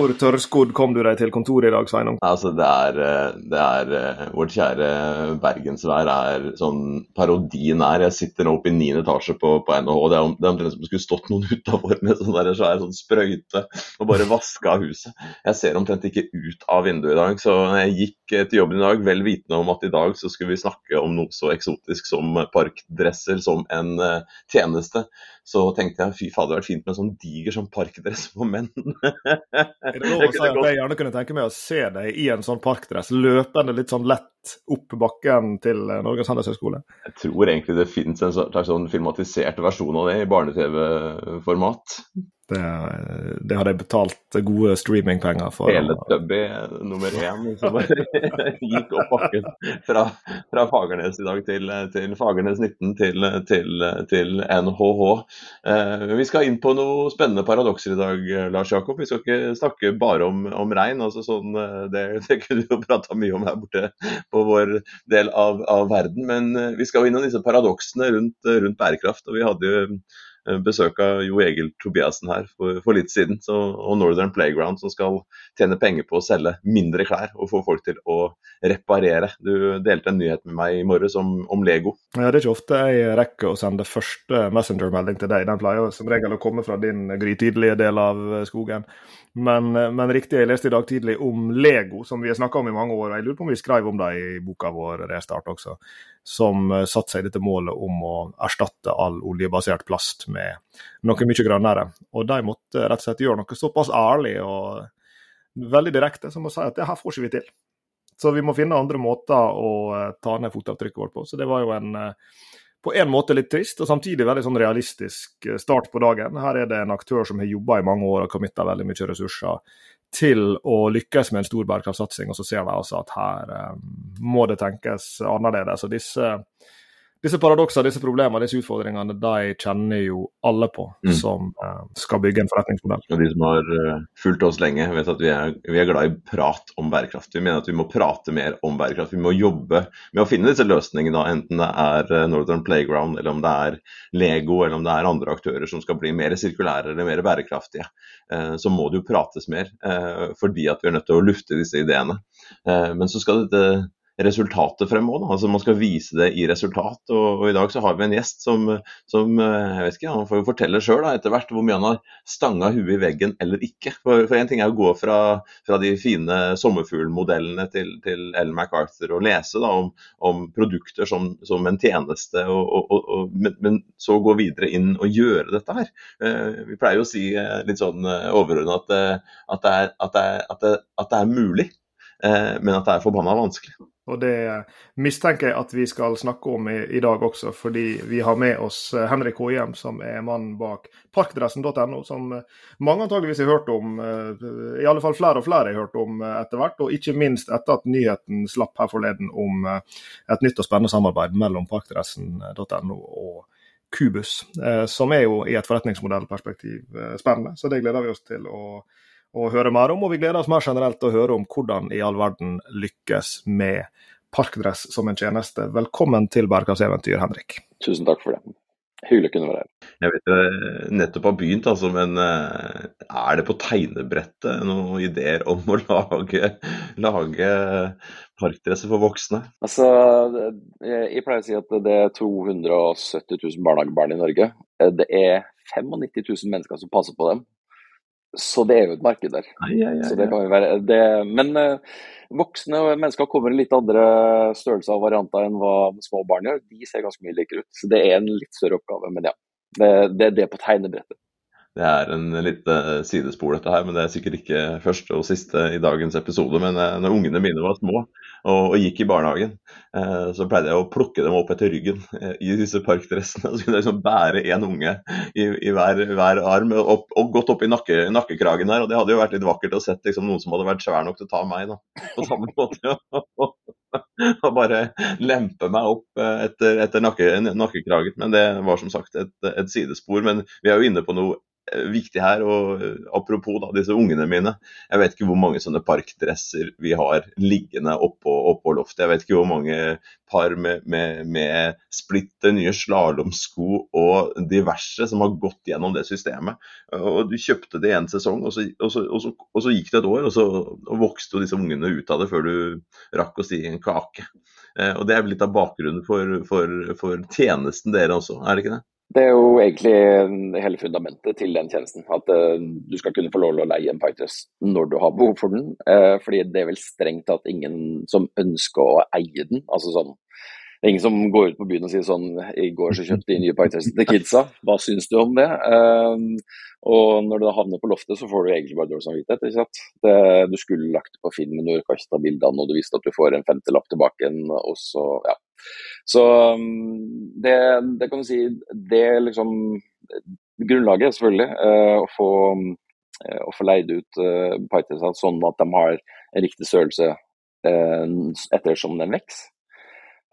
Hvor tørrskodd kom du deg til kontoret i dag, Sveinung? Altså, det er, eh, det er eh, Vårt kjære bergensvær er sånn parodien er. Jeg sitter nå oppe i niende etasje på, på NHH. Det er, omtrent som det skulle stått noen utafor med sånn der svær sånn sprøyte og bare vaska huset. Jeg ser omtrent ikke ut av vinduet i dag, så jeg gikk eh, til jobben i dag vel vitende om at i dag så skulle vi snakke om noe så eksotisk som parkdresser som en tjeneste. Så tenkte jeg fy fader, det hadde vært fint med en sånn diger sånn parkdress for menn. Er det lov å si at jeg gjerne kunne tenke meg å se deg i en sånn parkdress løpende litt sånn lett opp bakken til eh, Norges handelshøyskole? Jeg tror egentlig det finnes en slags sånn filmatisert versjon av det i barne-TV-format. Det, det hadde jeg betalt gode streamingpenger for. Hele Tubby nummer én som gikk opp bakken fra, fra Fagernes i dag til, til Fagernes 19 til, til, til NHH. Eh, vi skal inn på noen spennende paradokser i dag, Lars Jakob. Vi skal ikke snakke bare om, om regn. Altså sånn, eh, det, det kunne vi jo prata mye om her borte på vår del av, av verden. Men eh, vi skal jo innom disse paradoksene rundt, rundt bærekraft. og vi hadde jo besøk av Jo Egil Tobiassen her for, for litt siden, så, og Northern Playground, som skal tjene penger på å selge mindre klær og få folk til å reparere. Du delte en nyhet med meg i morges om, om Lego. Ja, Det er ikke ofte jeg rekker å sende første Messenger-melding til deg. Den pleier som regel å komme fra din grytidlige del av eh, skogen. Men, eh, men riktig, jeg leste i dag tidlig om Lego, som vi har snakka om i mange år. og Jeg lurer på om vi skrev om det i boka vår Restart også, som eh, satte seg dette målet om å erstatte all oljebasert plast med noe mye grønnere. Og de måtte rett og slett gjøre noe såpass ærlig og veldig direkte som å si at det her får ikke vi til. Så vi må finne andre måter å eh, ta ned fotavtrykket vårt på. Så det var jo en eh, på en måte litt trist, og samtidig veldig sånn realistisk start på dagen. Her er det en aktør som har jobba i mange år og committa veldig mye ressurser til å lykkes med en stor bærekraftsatsing, og så ser de altså at her eh, må det tenkes annerledes. Og disse, disse paradoksene, disse problemene, disse utfordringene, de kjenner jo alle på Mm. som eh, skal bygge en forretningsmodell. Og de som har uh, fulgt oss lenge, vet at vi er, vi er glad i prat om bærekraft. Vi mener at vi må prate mer om bærekraft. Vi må jobbe med å finne disse løsningene, enten det er eh, Northern Playground, eller om det er Lego, eller om det er andre aktører som skal bli mer sirkulære eller mer bærekraftige. Eh, Så må det jo prates mer, eh, fordi at vi er nødt til å lufte disse ideene. Eh, Men så skal dette resultatet frem òg. Altså man skal vise det i resultat. Og, og i dag så har vi en gjest som, som eh, jeg vet ikke, han får jo fortelle sjøl etter hvert hvor mye han har stanga huet i veggen eller ikke. For, én ting er å gå fra, fra de fine sommerfuglmodellene til, til Ellen MacArthur og lese da, om, om produkter som, som en tjeneste, og, og, men, men så gå videre inn og gjøre dette her. Eh, vi pleier jo å si eh, litt sånn overordna at, at, at, at, det- er mulig, men at det er forbanna vanskelig. Og det mistenker jeg at vi skal snakke om i, i dag også, fordi vi har med oss eh, Henrik Hohjem, som er mannen bak parkdressen.no, som eh, mange antageligvis har hørt om, eh, i alle fall flere og flere har hørt om eh, etter hvert, og ikke minst etter at nyheten slapp her forleden om eh, et nytt og spennende samarbeid mellom parkdressen.no og Kubus, eh, som er jo i et forretningsmodellperspektiv eh, spennende. Så det gleder vi oss til å å høre mer om, og vi gleder oss mer generelt til å høre om hvordan i all verden lykkes med parkdress som en tjeneste. Velkommen til Bærekraftseventyr, Henrik. Tusen takk for det. Hyggelig å kunne være her. Jeg vet det nettopp har begynt, altså, men eh, er det på tegnebrettet noen ideer om å lage, lage parkdresser for voksne? Altså, jeg pleier å si at det er 270 000 barnehagebarn i Norge. Det er 95 000 mennesker som passer på dem. Så det er jo et marked der. Ai, ai, ai, Så det kan jo være det, Men eh, voksne mennesker kommer i litt andre størrelser og varianter enn hva små barn gjør. De ser ganske mye likere ut. Så det er en litt større oppgave, men ja. Det, det er det på tegnebrettet. Det er en lite sidespor, dette her, men det er sikkert ikke første og siste i dagens episode. Men eh, når ungene mine var små og, og gikk i barnehagen, eh, så pleide jeg å plukke dem opp etter ryggen eh, i disse parkdressene. Så kunne jeg liksom bære én unge i, i hver, hver arm opp, og godt opp i nakke, nakkekragen der. Og det hadde jo vært litt vakkert å sett liksom, noen som hadde vært svær nok til å ta meg, da. På samme måte. og bare lempe meg opp etter, etter nakke, nakkekragen. Men det var som sagt et, et sidespor. Men vi er jo inne på noe Eh, viktig her. og eh, Apropos da, disse ungene mine. Jeg vet ikke hvor mange sånne parkdresser vi har liggende oppå, oppå loftet. Jeg vet ikke hvor mange par med, med, med splitter nye slalåmsko og diverse som har gått gjennom det systemet. Og Du kjøpte det en sesong, og så, og så, og så, og så gikk det et år, og så vokste disse ungene ut av det før du rakk å si en kake. Eh, og Det er litt av bakgrunnen for, for, for tjenesten dere også, er det ikke det? Det er jo egentlig hele fundamentet til den tjenesten. At uh, du skal kunne få lov til å leie en Pythos når du har behov for den. Fordi det er vel strengt tatt ingen som ønsker å eie den. Altså sånn, det er ingen som går ut på byen og sier sånn I går så kjøpte de nye Pythos til kidsa, hva syns du om det? Uh, og når du havner på loftet, så får du egentlig bare dårlig samvittighet. ikke sant? Det, du skulle lagt det på film, men du orka ikke bildene, og du visste at du får en femtelapp tilbake igjen, og så, ja. Så um, det, det, kan du si Det er liksom grunnlaget, selvfølgelig. Uh, å, få, uh, å få leid ut uh, Python sånn at de har en riktig størrelse ettersom den vokser.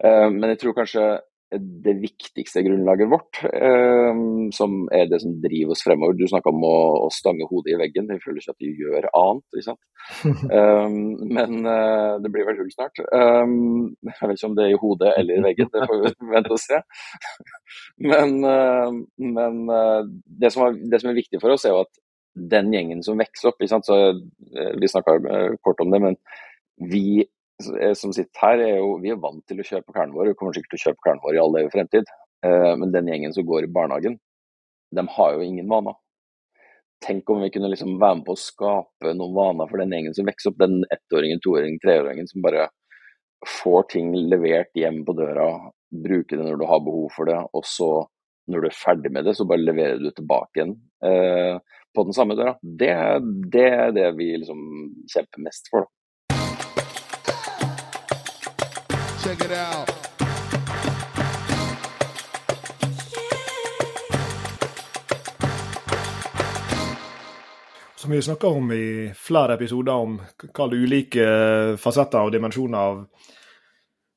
Men jeg tror kanskje det viktigste grunnlaget vårt, eh, som er det som driver oss fremover. Du snakka om å, stange hodet i veggen. Jeg føler ikke at vi gjør annet. ikke sant? um, men det blir vel hull snart. Jeg vet ikke om det er i hodet eller i veggen, det får vi vente og se. men, men det, som er, det, som er, viktig for oss, er jo at den gjengen som vokser opp Vi snakka kort om det, men vi Eh, som sitter her, er jo vi er vant til å kjøpe klærne våre. Vi kommer sikkert til å kjøpe klærne våre i all evig fremtid. Eh, men den gjengen som går i barnehagen, de har jo ingen vaner. Tenk om vi kunne liksom være med på å skape noen vaner for den gjengen som vokser opp. Den ettåringen, toåringen, treåringen som bare får ting levert hjem på døra, bruker det når du har behov for det, og så når du er ferdig med det, så bare leverer du tilbake igjen eh, på den samme døra. Det, det er det vi liksom kjemper mest for. Check it out. Som vi snakka om i flere episoder, om hva ulike fasetter og dimensjoner av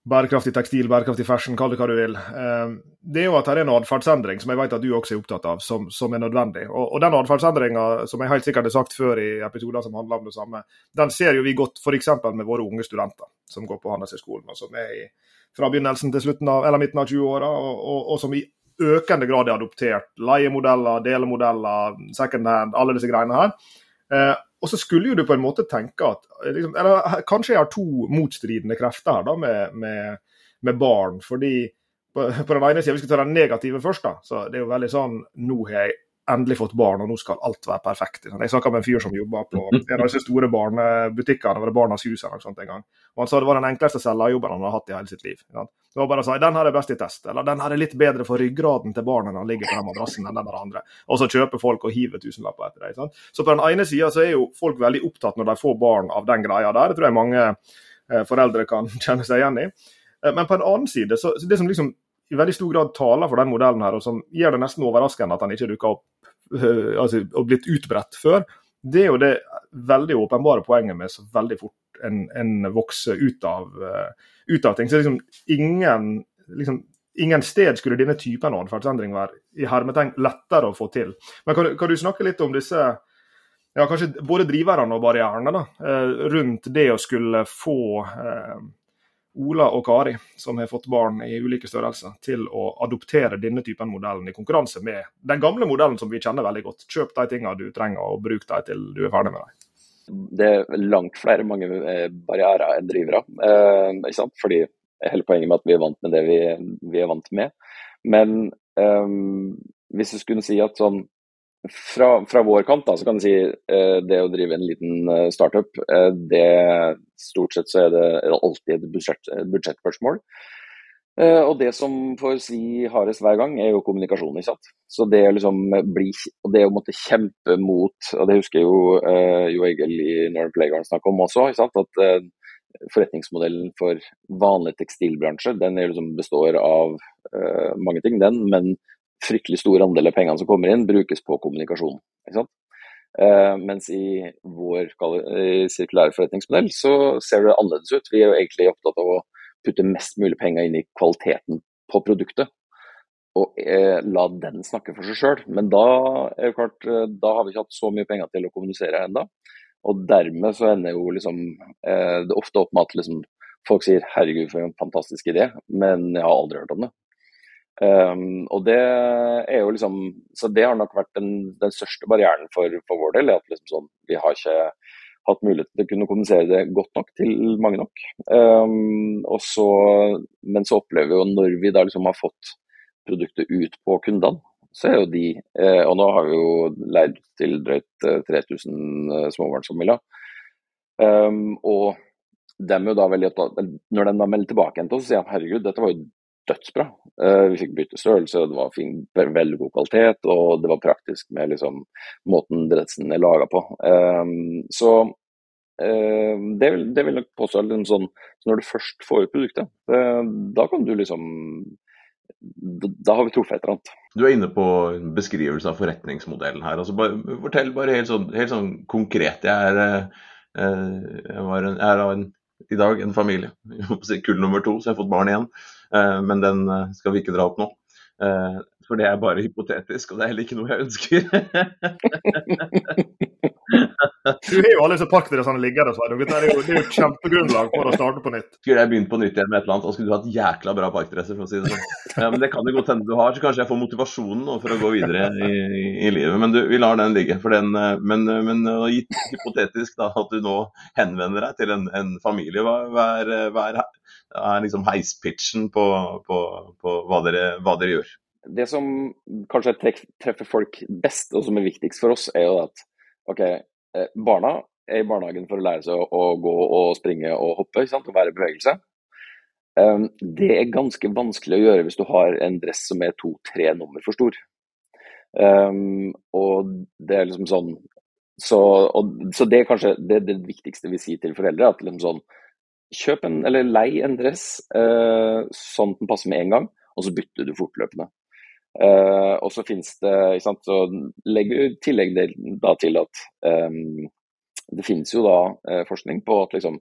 bærekraftig tekstil, bærekraftig fashion, kall det hva du vil. Eh, det er jo at det er en atferdsendring som jeg vet at du også er opptatt av, som, som er nødvendig. Og, og den atferdsendringa som jeg helt sikkert har sagt før i episoder som handler om det samme, den ser jo vi godt f.eks. med våre unge studenter som går på Handelshøyskolen, og som er i, fra begynnelsen til av, eller midten av 20-åra, og, og, og, som i økende grad er adoptert leiemodeller, delemodeller, second hand, alle disse greiene her. Og så skulle jo du på en måte tenke at liksom, Eller kanskje jeg har to motstridende krefter her da, med, med, med barn. fordi på, på, den ene sida, Vi skal ta den negative først. da, så det er jo veldig sånn Nå har jeg endelig fått barn, og nå skal alt være perfekt. Jeg snakka med en fyr som jobba på en av disse store barnebutikkene, det var Barnas Hus eller noe sånt en gang. Og Han sa det var den enkleste selgerjobben han har hatt i hele sitt liv. Det var bare å si den her er best i test, eller den her er litt bedre for ryggraden til barnet når han ligger på den madrassen enn den der andre. Og så kjøper folk og hiver tusenlapper etter det. Sant? Så på den ene sida så er jo folk veldig opptatt når de får barn av den greia der. Det tror jeg mange eh, foreldre kan kjenne seg igjen i. Eh, men på en annen side, så, det som liksom i veldig stor grad taler for den modellen her, og som gjør det nesten overraskende at den ikke dukker opp Eh, altså, og blitt utbredt før, det er jo det veldig åpenbare poenget med så veldig fort en, en vokser ut av, uh, ut. Så liksom ingen, liksom, ingen sted skulle denne typen atferdsendring være i hermetegn lettere å få til. Men kan, kan, du snakke litt om disse ja, kanskje både driverne og barrierene da, uh, rundt det å skulle få eh, Ola og Kari, som har fått barn i ulike størrelser, til å adoptere denne typen modellen i konkurranse med den gamle modellen som vi kjenner veldig godt. Kjøp de tingene du trenger, og bruk dem til du er ferdig med dem. Det er langt flere mange eh, barrierer enn drivere. Eh? Fordi Hele poenget med at vi er vant med det vi, vi er vant med. Men eh, hvis du skulle si at sånn fra, fra, vår kant da, så kan du si eh, det å drive en liten eh, startup, eh, det stort sett så er det alltid et budsjett. Eh, og det som får si hardest hver gang, er jo kommunikasjon. ikke sant? Så det å liksom bli, og det å måtte kjempe mot, og det husker jo uh, Jo Egil i Northern Playground snakka om også, ikke sant? at uh, forretningsmodellen for vanlig tekstilbransje den liksom består av mange ting, den, men fryktelig stor andel av pengene som kommer inn, brukes på kommunikasjon. Uh, mens i vår sirkulære forretningsmodell så ser det annerledes ut. Vi er jo egentlig opptatt av å putte mest mulig penger inn i kvaliteten på produktet. Og eh, la den snakke for seg sjøl. Men da klart, eh, da har vi ikke hatt så mye penger til å kommunisere ennå. Og dermed så ender jo liksom eh, det ofte opp med at liksom, folk sier 'herregud, for en fantastisk idé', men jeg har aldri hørt om det. Um, og det er jo liksom Så det har nok vært den, den største barrieren for, for, vår del. at liksom sånn, Vi har ikke hatt mulighet til å kunne kommunisere det godt nok til mange nok. Um, så, men så opplever vi jo når vi da liksom har fått produktet ut på kundene, så er jo de eh, Og nå har vi jo leid til drøyt 3000 eh, småbarnsfamilier. Um, og dem jo da veldig, når de da melder tilbake igjen til oss, så sier de herregud, dette var jo dødsbra. Uh, vi fikk bytte størrelse, det var fin, veldig god kvalitet, og det var praktisk med liksom, måten dressen er laga på. Um, så uh, det, vil, det vil nok påstå liksom sånn, så Når du først får ut produktet, uh, da kan du liksom da har vi truffet et eller annet. Du er inne på en beskrivelse av forretningsmodellen her. Altså bare, fortell bare helt sånn, helt sånn konkret. Jeg er, eh, jeg, en, jeg er en, i dag en familie. Kull nummer to, så jeg har fått barn igjen. Eh, men den eh, skal vi ikke dra opp nå. For det er bare hypotetisk, og det er heller ikke noe jeg ønsker. du har jo alle disse pakkdressene liggende, Svein. Det er jo, det er jo kjempegrunnlag for å starte på nytt. Skulle jeg begynt på nytt igjen med et eller annet, og skulle du hatt jækla bra parkdresser, for å si det sånn. Ja, men det kan det godt hende du har, så kanskje jeg får motivasjonen for å gå videre i, i, i livet. Men du, vi lar den ligge. Den, men, men gitt hypotetisk da, at du nå henvender deg til en, en familie, hva, hva, er, hva er, er liksom heispitchen på, på, på hva, dere, hva dere gjør? Det som kanskje treffer folk best, og som er viktigst for oss, er jo at ok, eh, barna er i barnehagen for å lære seg å gå og springe og hoppe ikke sant? og være i bevegelse. Ehm, det er ganske vanskelig å gjøre hvis du har en dress som er to-tre nummer for stor. Um, og det er liksom sånn Så, og, så det er kanskje det, det, viktigste vi sier til foreldre. at liksom sånn Kjøp en, eller lei en dress uh, sånn den passer med en gang, og så bytter du fortløpende. Uh, og så finnes det ikke sant, så legger tillegg da til at um, det finnes jo da uh, forskning på at liksom,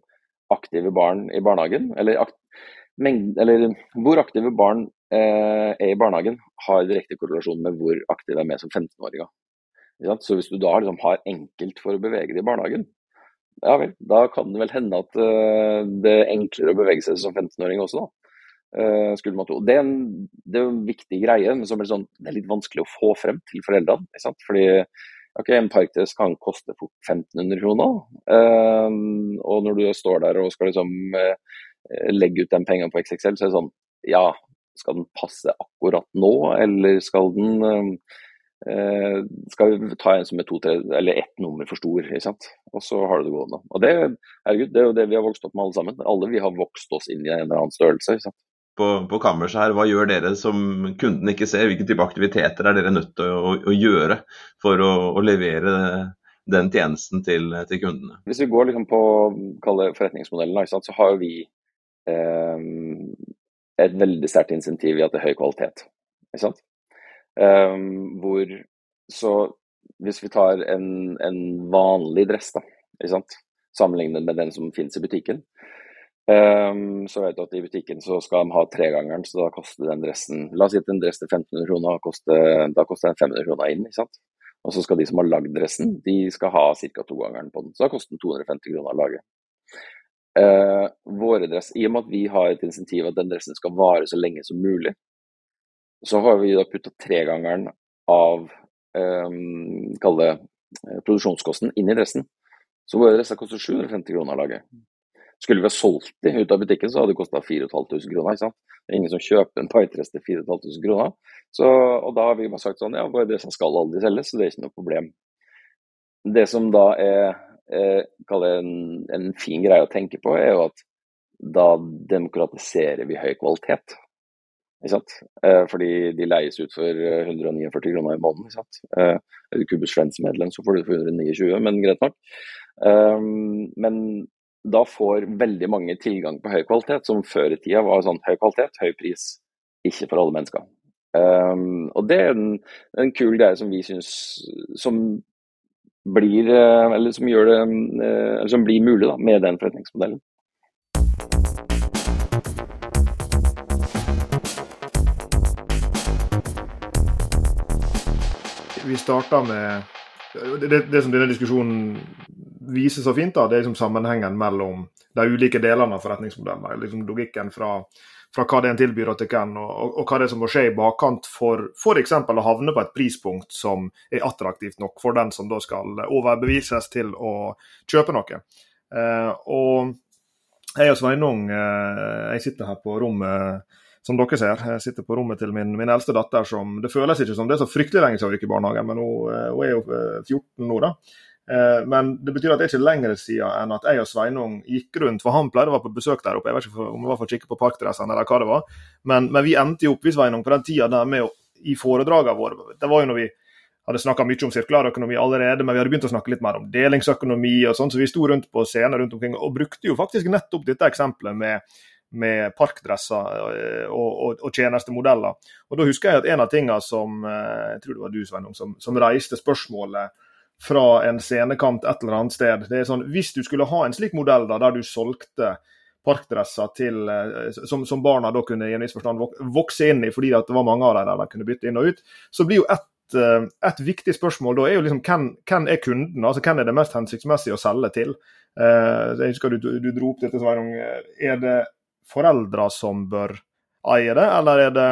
aktive barn i barnehagen, eller, akt, mengde, eller hvor aktive barn uh, er i barnehagen, har direkte korrelasjon med hvor aktive er med som 15-åringer. Så hvis du da liksom, har enkelt for å bevege deg i barnehagen, ja vel, da kan det vel hende at det er enklere å bevege seg som 15-åring også, da. Uh. Det er, en, det er en viktig greie, men som er sånn, det er litt vanskelig å få frem til foreldrene. Ikke sant? Fordi okay, en parkdress kan koste fort 1500 kroner. Uh, og når du står der og skal liksom uh, legge ut den pengene på XXL, så er det sånn Ja, skal den passe akkurat nå, eller skal den skal vi ta en som er to, tre, eller ett nummer for stor, ikke sant? og så har du det gående. Og det, herregud, det er jo det vi har vokst opp med alle sammen. Alle vi har vokst oss inn i en eller annen størrelse. ikke sant? På, på kammerset her. Hva gjør dere som kunden ikke ser? Hvilke type aktiviteter er dere nødt til å, å gjøre for å, å, levere den tjenesten til, til kundene? Hvis vi går liksom på forretningsmodellen, så har vi eh, et veldig sterkt insentiv i at det er høy kvalitet. Um, hvor, så hvis vi tar en, en vanlig dress, da, sammenlignet med den som finnes i butikken, Um, så vet du at i butikken så skal de ha tregangeren, så da koster den dressen La oss si at en dress til 1500 kroner, koster, da koster den 500 kroner inn. ikke sant? Og så skal de som har lagd dressen, de skal ha ca. togangeren på den. Så da koster den 250 kroner å lage. Uh, våre dress, I og med at vi har et insentiv at den dressen skal vare så lenge som mulig, så har vi da putta tregangeren av um, kall det eh, produksjonskosten inn i dressen. Så våre dresser koster 750 kroner å lage. Skulle vi ha solgt de ut av butikken, så hadde det kosta 4500 kroner. ikke sant? Det er ingen som kjøper en Pitrest til 4500 kroner. Så, og da har vi bare sagt sånn, ja, det som skal aldri selges, så det er ikke noe problem. Det som da er, er en, en, fin greie å tenke på, er jo at da demokratiserer vi høy kvalitet. Ikke sant? Eh, fordi de leies ut for 149 kroner i måneden. ikke sant? Eh, er du Kubus Friends-medlem, så får du for 129, men greit nok. Men da får veldig mange tilgang på høy kvalitet, som før i tida var sånn høy kvalitet, høy pris, ikke for alle mennesker. Um, og det er en, en kul greie som vi syns som blir eh, Eller som gjør det eh, Eller som blir mulig da, med den forretningsmodellen. Vi starta med det, det, som denne diskusjonen viser så fint, da, det er liksom sammenhengen mellom de ulike delene av forretningsmodellen. Liksom logikken fra, fra hva det en tilbyr til hvem, og, og, og, hva det er som må skje i bakkant for f.eks. å havne på et prispunkt som er attraktivt nok for den som da skal overbevises til å kjøpe noe. Eh, og jeg og Sveinung eh, jeg sitter her på rommet som dere ser. Jeg sitter på rommet til min, min, eldste datter som Det føles ikke som det er så fryktelig lenge siden hun gikk i barnehagen, men hun, eh, hun er jo 14 eh, nå, da. Eh, men det betyr at det er ikke lenger siden enn at jeg og Sveinung gikk rundt. For han pleide å være på besøk der oppe. Jeg vet ikke om det var for å kikke på parkdressene eller hva det var. Men, men vi endte jo opp vi Sveinung, på den tida der med i foredragene våre. Det var jo når vi hadde snakka mye om sirkulærøkonomi allerede, men vi hadde begynt å snakke litt mer om delingsøkonomi og sånn, så vi sto rundt på scener rundt omkring og brukte jo faktisk nettopp dette eksempelet med med parkdresser eh, og, og, og, tjenestemodeller. Og Da husker jeg at en av tingene som eh, jeg tror det var du, Sveinung, som, som, reiste spørsmålet fra en scenekant et eller annet sted. Det er sånn, Hvis du skulle ha en slik modell da, der du solgte parkdresser til, eh, som, som, barna da kunne i en viss forstand vokse inn i, fordi det var mange av dem der de kunne bytte inn og ut, så blir jo et, et viktig spørsmål da er jo liksom hvem, hvem, er kunden? altså Hvem er det mest hensiktsmessig å selge til? jeg husker du, du dro opp dette, Sveinung. Er det foreldre som bør eie det, eller er det,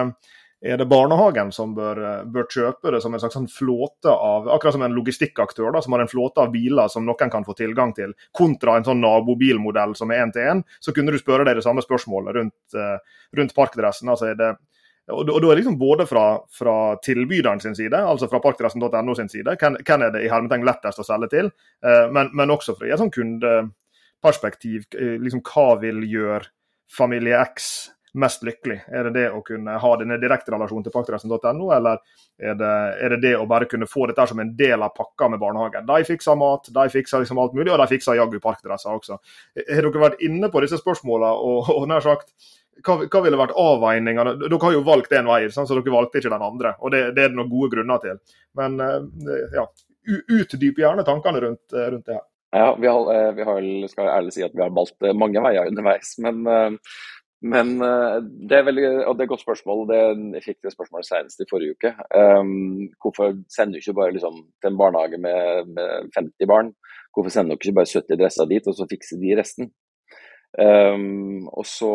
er det barnehagen som bør, bør, kjøpe det som en slags sånn flåte av Akkurat som en logistikkaktør da, som har en flåte av biler som noen kan få tilgang til, kontra en sånn nabobilmodell som er én til én, så kunne du spørre deg det samme spørsmålet rundt, eh, rundt parkdressen. altså er det og da er liksom både fra, fra tilbyderen sin side, altså fra parkdressen.no sin side, hvem, er det i hermetegn lettest å selge til, eh, men, men, også fra et sånn kundeperspektiv. Eh, liksom, hva vil gjøre familie X mest lykkelig? Er det det å kunne ha denne direkte relasjonen til paktresten.no, eller er det, er det, det å bare kunne få dette som en del av pakka med barnehagen? De fikser mat, de fikser liksom alt mulig, og de fikser jaggu parkdresser også. Har dere vært inne på disse spørsmålene og, og nær sagt hva, hva, ville vært avveiningene? Dere har jo valgt én vei, så dere valgte ikke den andre. og Det, det er det noen gode grunner til. Men eh, ja, utdyp gjerne tankene rundt, eh, rundt det her. Ja, vi har, eh, vi har, skal ærlig si at vi har valgt mange veier underveis. Men, men det er veldig, og det er et godt spørsmål. Det, jeg fikk det spørsmålet senest i forrige uke. Um, hvorfor sender du ikke bare liksom, til en barnehage med, med, 50 barn? Hvorfor sender du ikke bare 70 dresser dit, og så fikser de resten? Um, og så,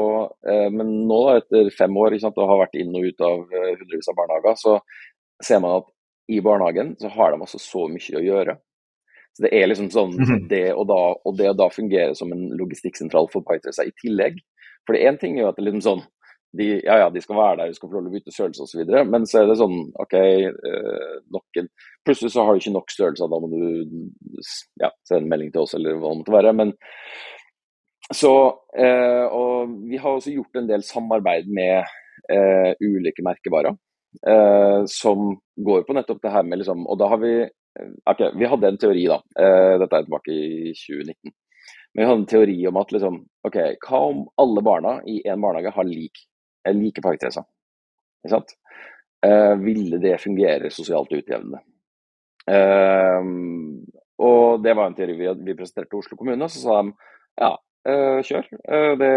uh, men nå, etter fem år sant, og har vært inn og ut av hundrevis av barnehager, så ser man at i barnehagen så har de altså så mye å gjøre. Så Det er liksom sånn mhm. det og da, og det å da fungere som en logistikksentral for Python i tillegg. For én ting er jo at det er liksom sånn de, ja, ja, de skal være der, de skal få lov til å bytte størrelse osv. Men så er det sånn OK, eh, nok en Plutselig så har du ikke nok størrelser, da må du ja, sende en melding til oss eller hva det måtte være. Men så eh, Og vi har også gjort en del samarbeid med eh, ulike merkevarer. Eh, som går på nettopp det her med liksom Og da har vi Ok, Vi hadde en teori, da. Uh, dette er tilbake i 2019. Men vi hadde en teori om at liksom, ok, hva om alle barna i en barnehage har lik, like parktreser? Ikke sant? Eh, ville det fungere sosialt utjevnende? Eh, og det var en teori vi, vi presenterte til Oslo kommune. Så sa de ja, eh, kjør. Det,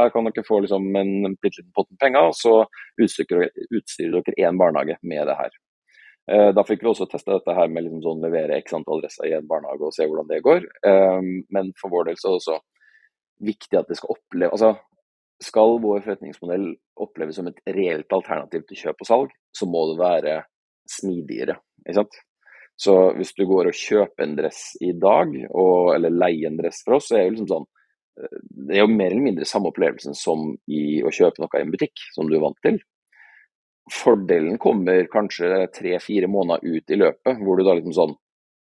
her kan dere få liksom, en bitte liten pott med penger, og så utstyrer, utstyrer dere én barnehage med det her. Eh, da fikk vi også testa dette her med liksom sånn levere x antall adresser i en barnehage og se hvordan det går. Eh, men for vår del så er det også viktig at det skal oppleve altså Skal vår forretningsmodell oppleves som et reelt alternativ til kjøp og salg, så må det være smidigere. ikke sant? Så hvis du går og kjøper en dress i dag, og, eller leier en dress for oss, så er det jo liksom sånn eh, Det er jo mer eller mindre samme opplevelsen som i å kjøpe noe i en butikk, som du er vant til. Fordelen kommer kanskje tre-fire måneder ut i løpet, hvor du da liksom sånn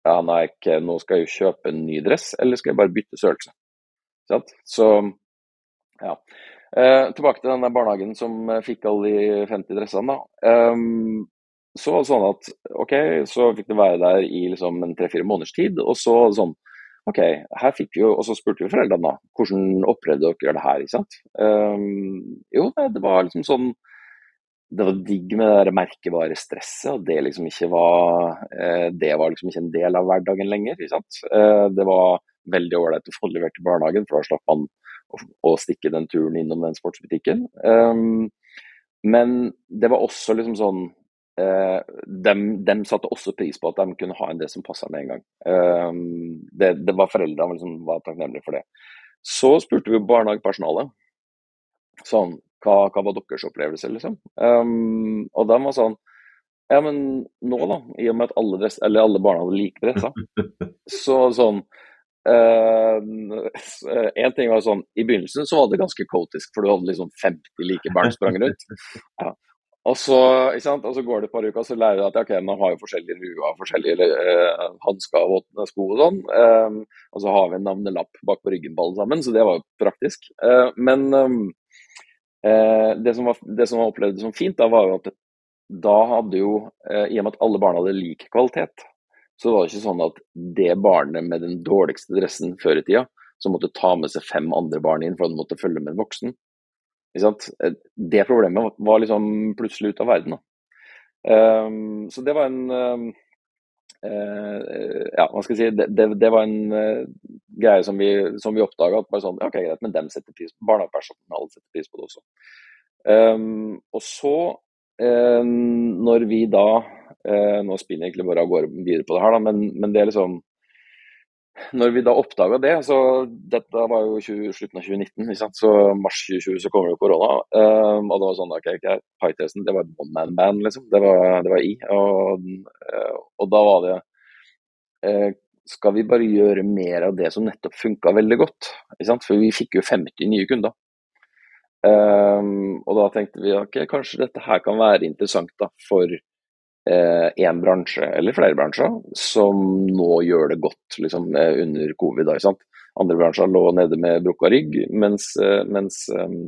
Ja, nei, ikke, nå skal jeg jo kjøpe en ny dress, eller skal jeg bare bytte størrelse? Så ja. Eh, tilbake til denne barnehagen som fikk alle de 50 dressene. da. Um, så var det sånn at OK, så fikk det være der i liksom en tre-fire måneders tid. Og så sånn OK, her fikk vi jo, og så spurte vi foreldrene da, hvordan opplevde dere det her? ikke sant? Um, jo, det var liksom sånn det var digg med det der merkevarestresset, og det liksom var eh, Det var liksom ikke en del av hverdagen lenger. Eh, det var veldig ålreit å få levert til barnehagen, for da slapp man å, stikke den turen innom den sportsbutikken. Um, men det var også liksom sånn eh, de, de, satte også pris på at de kunne ha en det som passa med en gang. Eh, det, det, var Foreldrene som var takknemlige for det. Så spurte vi barnehagepersonalet sånn, hva, hva, var deres opplevelse, liksom. Um, og de var sånn Ja, men nå, da, i og med at alle, dress, alle barna hadde like dresser, så sånn Uh, en ting var sånn, I begynnelsen så var det ganske kaotisk, for du hadde liksom 50 like barn sprang rundt. Ja. Og, så, og så går det et par uker, så lærer du at ok, man har jo forskjellige ruer, forskjellige uh, hansker og sko og sånn. Um, og så har vi en navnelapp bak på ryggen på alle sammen, så det var jo praktisk. Uh, men um, det, som var, det som var opplevd som fint, da var jo at da hadde jo, i og med at alle barna hadde lik kvalitet, så var det ikke sånn at det barnet med den dårligste dressen før i tida, som måtte ta med seg fem andre barn inn for at måtte følge med en voksen. Det problemet var liksom plutselig ute av verden. Da. så det var en uh, Ja, hva skal jeg si. Det, det, det var en uh, greie som vi, som vi oppdaga. Bare sånn, ok, greit, men dem setter pris på barnehagepersonalet setter pris på det også. Um, og så, um, når vi da uh, nå spinner egentlig bare av gårde videre på det her, da, men, men, det er liksom Når vi da oppdaga det, så dette var jo 20, slutten av 2019, så mars 2020 så kommer jo korona. Um, og det var sånn ok, okay Pythesen, det var et one man band, liksom. Det var, det var i. Og, uh, og, da var det uh, Skal vi bare gjøre mer av det som nettopp funka veldig godt? For vi fikk jo 50 nye kunder. Um, og da tenkte vi ok, kanskje dette her kan være interessant da, for én eh, bransje eller flere bransjer som nå gjør det godt liksom, under covid. Da, Andre bransjer lå nede med brukka rygg, mens, eh, mens um,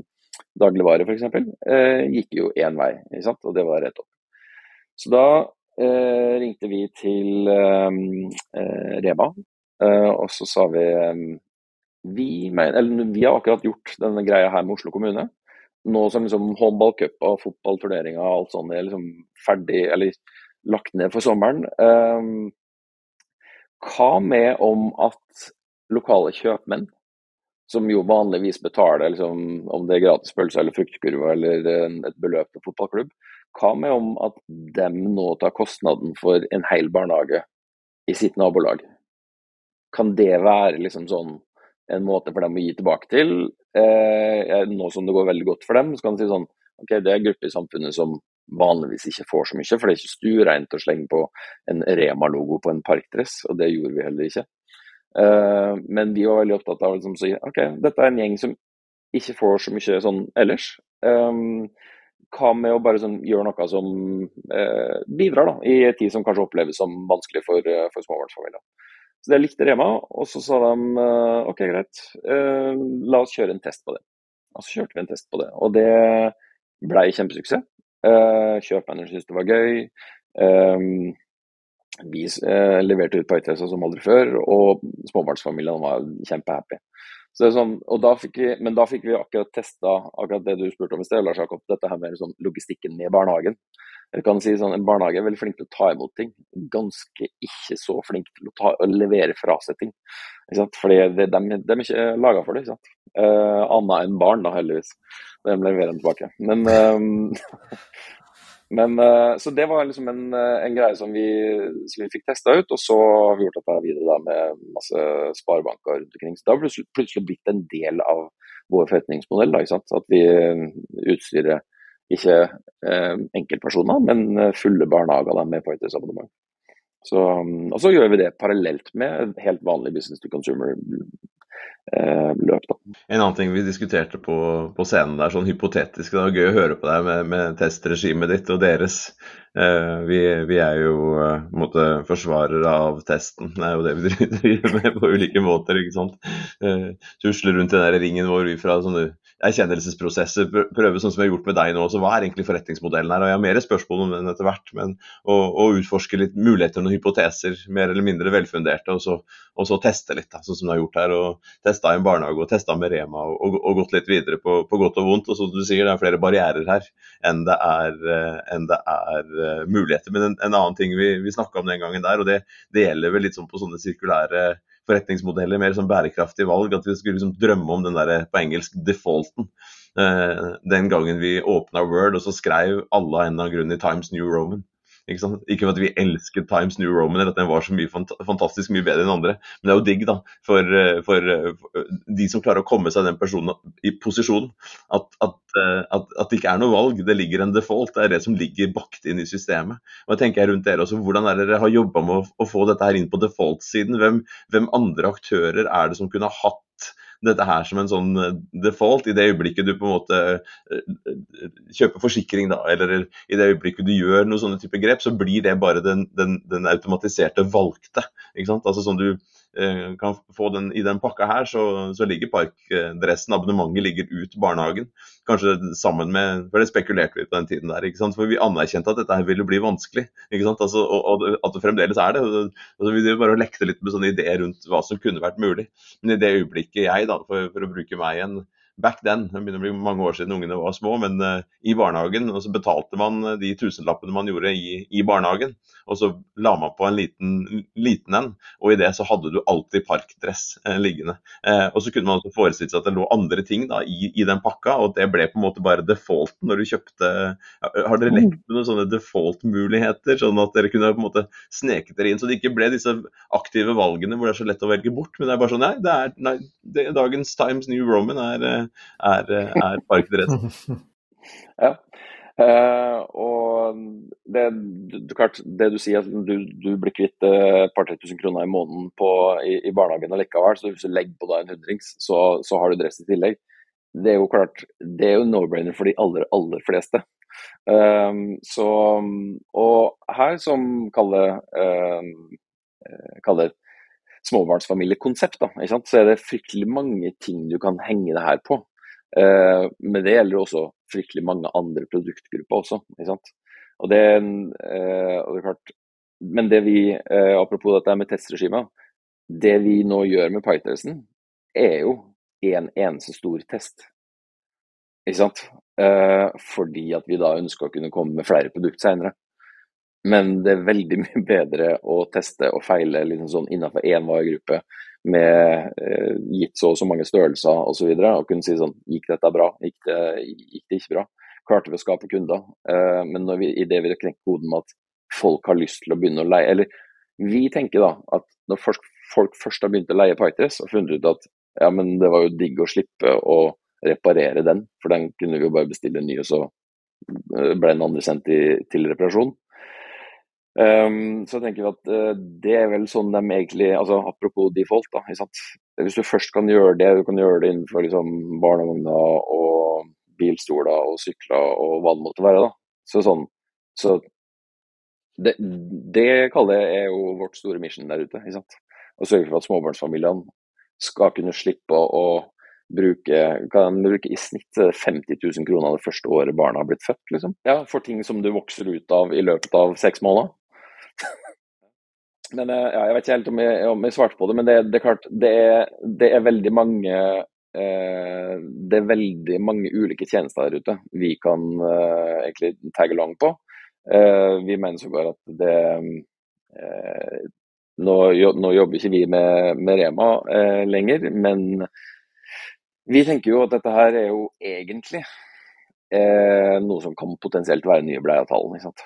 dagligvare f.eks. Uh, gikk jo én vei, og det var rett opp. Så da uh, ringte vi til eh, Rema, eh, og så sa vi vi, mener, eller, vi har akkurat gjort denne greia her med Oslo kommune nå som liksom håndballcuper og fotballturneringer og alt sånt er liksom ferdig, eller lagt ned for sommeren, eh, hva med om at lokale kjøpmenn, som jo vanligvis betaler liksom, om det er gratis pølse eller fruktkurve eller et beløp til fotballklubb, hva med om at dem nå tar kostnaden for en hel barnehage i sitt nabolag? Kan det være liksom sånn en måte for dem å gi tilbake til. Eh, nå som det går veldig godt for dem, så kan du si sånn ok, det er grupper i samfunnet som vanligvis ikke får så mye, for det er ikke stuereint å slenge på en Rema-logo på en parkdress, og det gjorde vi heller ikke. Eh, men vi var veldig opptatt av liksom, å si ok, dette er en gjeng som ikke får så mye sånn ellers. Um, hva med å bare sånn, gjøre noe som eh, bidrar da, i en tid som kanskje oppleves som vanskelig for, for småbarnsfamilier. Så det likte Rema, og så sa de eh, OK, greit, eh, la oss kjøre en test på det. Og så kjørte vi en test på det, og det ble kjempesuksess. Uh, Kjøpmennene syntes det var gøy. vi leverte ut Pythesa som aldri før, og småbarnsfamiliene var kjempehappy. Så sånn, da vi, men da fikk vi akkurat testa akkurat det du spurte om i sted, Lars Jakob, dette her med sånn logistikken med barnehagen. Jeg kan si sånn, En barnehage er veldig flink til å ta imot ting, ganske ikke så flink til å, ta, å levere fra seg ting. Fordi de, de, de, er ikke laga for det. ikke sant? Uh, Annet enn barn, da, heldigvis. De leverer dem tilbake. Men, um, men uh, Så det var liksom en, en greie som vi, som vi fikk testa ut, og så har vi gjort dette videre da, med masse sparebanker rundt omkring. Så det har plutselig, plutselig blitt en del av vår forretningsmodell. da, ikke sant? At vi utstyrer ikke eh, enkeltpersoner, men eh, fulle barnehager med Pointers-abonnement. Mm, og så gjør vi det parallelt med helt vanlig business to consumer-løp. Eh, en annen ting vi diskuterte på, på scenen der, sånn hypotetisk, det var gøy å høre på deg med, med testregimet ditt og deres. Eh, vi, vi, er jo uh, måte, forsvarere av testen. Det er jo det vi driver med på ulike måter. ikke sant? Uh, Tusler rundt den der ringen vår fra sånne erkjennelsesprosesser, sånn som vi har gjort med deg nå. Så hva er egentlig forretningsmodellen her? Og Jeg har mer spørsmål om den etter hvert, men å, utforske litt muligheter og hypoteser, mer eller mindre velfunderte, og så, og så teste litt, da, sånn som du har gjort her. og Testa i en barnehage og testa med Rema og, og, og, gått litt videre på, på, godt og vondt. Og som du sier, det er flere barrierer her enn det er, eh, enn det er uh, muligheter. Men en, en, annen ting vi, vi snakka om den gangen der, og det, det gjelder vel litt sånn på sånne sirkulære forretningsmodeller, mer som bærekraftig valg. At vi skulle liksom drømme om den der på engelsk defaulten. Eh, den gangen vi åpna Word og så skrev alle av en eller annen grunn i Times New Roman. Ikke, ikke at vi elsket Times New Roman eller at den var så mye fant fantastisk mye bedre enn andre, men det er jo digg da, for, eh, for, for eh, de som klarer å komme seg den personen i posisjonen. At, at, eh, at, at, det ikke er noe valg, det ligger en default. Det er det som ligger bakt inn i systemet. Og jeg tenker rundt dere også, Hvordan er dere har jobba med å, å, få dette her inn på default-siden? Hvem, hvem andre aktører er det som kunne hatt dette her som en sånn eh, default i det øyeblikket du på en måte kjøper forsikring, da, eller i det øyeblikket du gjør noen sånne type grep, så blir det bare den, den, den automatiserte valgte. ikke sant? Altså sånn du Eh, kan få den i den pakka her, så, så ligger parkdressen, abonnementet ligger ut barnehagen. Kanskje sammen med For det spekulerte vi på den tiden der. ikke sant? For vi anerkjente at dette her ville bli vanskelig. ikke sant? Altså, og, og, at det fremdeles er det. Altså, vi bare lekte litt med sånne ideer rundt hva som kunne vært mulig. Men i det øyeblikket jeg, da, for, for å bruke meg igjen, back then, det begynner å bli mange år siden ungene var små, men uh, i barnehagen. Og så betalte man eh, de tusenlappene man gjorde i, i, barnehagen, og så la man på en liten, liten en. Og i det så hadde du alltid parkdress eh, liggende. Eh, og så kunne man også forestille seg at det lå andre ting da, i, i, den pakka, og det ble på en måte bare defaulten når du kjøpte Har dere lekt med noen sånne default-muligheter, sånn at dere kunne på en måte sneket dere inn, så det ikke ble disse aktive valgene hvor det er så lett å velge bort, men det er bare sånn Nei, det er, nei det, dagens Times New Roman er er, er parkdress. ja. Uh, og det, du, klart, det du sier, at du, du blir kvitt et uh, par-tre tusen kroner i måneden på, i, i, barnehagen allikevel, så hvis du legger på deg en hundrings, så, så, har du dress i tillegg. Det er jo klart, det er jo no-brainer for de aller, aller fleste. Uh, så, og her, som kaller, kaller småbarnsfamiliekonsept, da, så er det fryktelig mange ting du kan henge det her på. Uh, men det gjelder også fryktelig mange andre produktgrupper også. ikke sant? Og det, uh, og det er klart, Men det vi, uh, apropos dette med testregimet, det vi nå gjør med Pythersen, er jo en eneste stor test. Ikke sant? fordi at vi da ønsker å kunne komme med flere produkter senere. Men det er veldig mye bedre å teste og feile liksom sånn innenfor én varegruppe med eh, gitt så og så mange størrelser osv. Og, så og kunne si sånn Gikk dette bra? Gikk det, gikk det ikke bra? Klarte vi å skape kunder? Eh, men når vi, i det vi har knekt koden med at folk har lyst til å begynne å leie Eller vi tenker da at når folk, folk først har begynt å leie Pytres og funnet ut at ja, men det var jo digg å slippe å reparere den, for den kunne vi jo bare bestille ny, og så eh, ble den andre sendt til, til reparasjon. Um, så tenker vi at uh, det er vel sånn de egentlig altså Apropos default, da. Hvis du først kan gjøre det, du kan gjøre det innenfor liksom, barnevogner og bilstoler og sykler og hva det måtte være, da. Så sånn så det, det kaller jeg er jo vårt store mission der ute. ikke sant? Å sørge for at småbarnsfamiliene skal kunne slippe å, bruke kan bruke i snitt 50 000 kroner det første året barna har blitt født. liksom. Ja, For ting som du vokser ut av i løpet av seks måneder. Men eh, ja, Jeg vet ikke helt om jeg, om jeg svarte på det, men det, det er klart det er, det er veldig mange eh, det er veldig mange ulike tjenester der ute vi kan eh, egentlig tagge along på. Eh, vi mener sågar at det eh, nå, nå, jobber ikke vi med, med Rema eh, lenger, men vi tenker jo at dette her er jo egentlig noe som kan potensielt være nye bleieavtalen. ikke sant?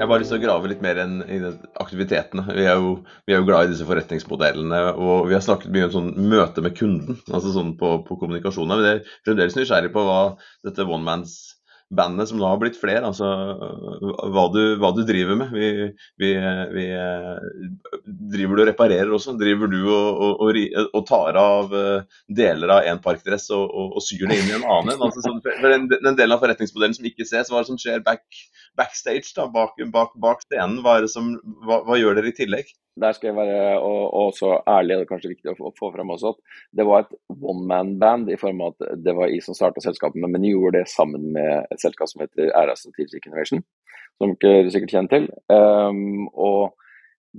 Jeg har bare lyst til å grave litt mer enn i aktivitetene. Vi er, jo, vi er, jo, glad i disse forretningsmodellene. Og vi har snakket mye om sånn møte med kunden, altså sånn på, på kommunikasjon. Vi er fremdeles nysgjerrig på hva dette one mans bandet som nå har blitt flere, altså hva du, hva du driver med. Vi, vi, vi, driver du og reparerer også? Driver du og, og, og tar av eh, deler av en parkdress og, og, syr det inn i en annen? Altså, sånn, den, den, delen av forretningsmodellen som ikke ses, hva er det som skjer back, backstage, da, bak, bak, bak scenen? Hva, som, hva, hva gjør dere i tillegg? der skal jeg være og, og så ærlig, det er kanskje viktig å få frem også, at det var et one man-band i form av at det var jeg som starta selskapet, men jeg gjorde det sammen med et selskap som heter RS Strategic Innovation, som dere sikkert kjenner til. Um, og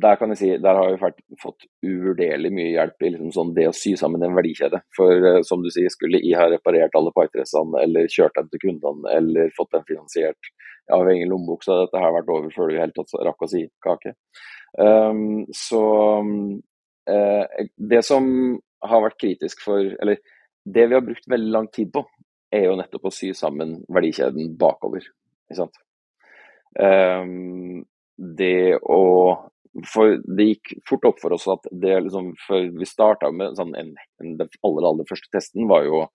der kan jeg si, der har vi fått uvurderlig mye hjelp i liksom sånn det å sy sammen en verdikjede. For uh, som du sier, skulle jeg ha reparert alle partdressene, eller kjørt dem til kundene eller fått dem finansiert av egen lommebok, så dette har vært over før du helt tatt rakk å si kake. Um, så uh, det som har vært kritisk for Eller det vi har brukt veldig lang tid på, er jo nettopp å sy sammen verdikjeden bakover. Ikke sant? Um, det å For det gikk fort opp for oss at det liksom For vi starta med sånn en, en, Den aller, aller første testen var jo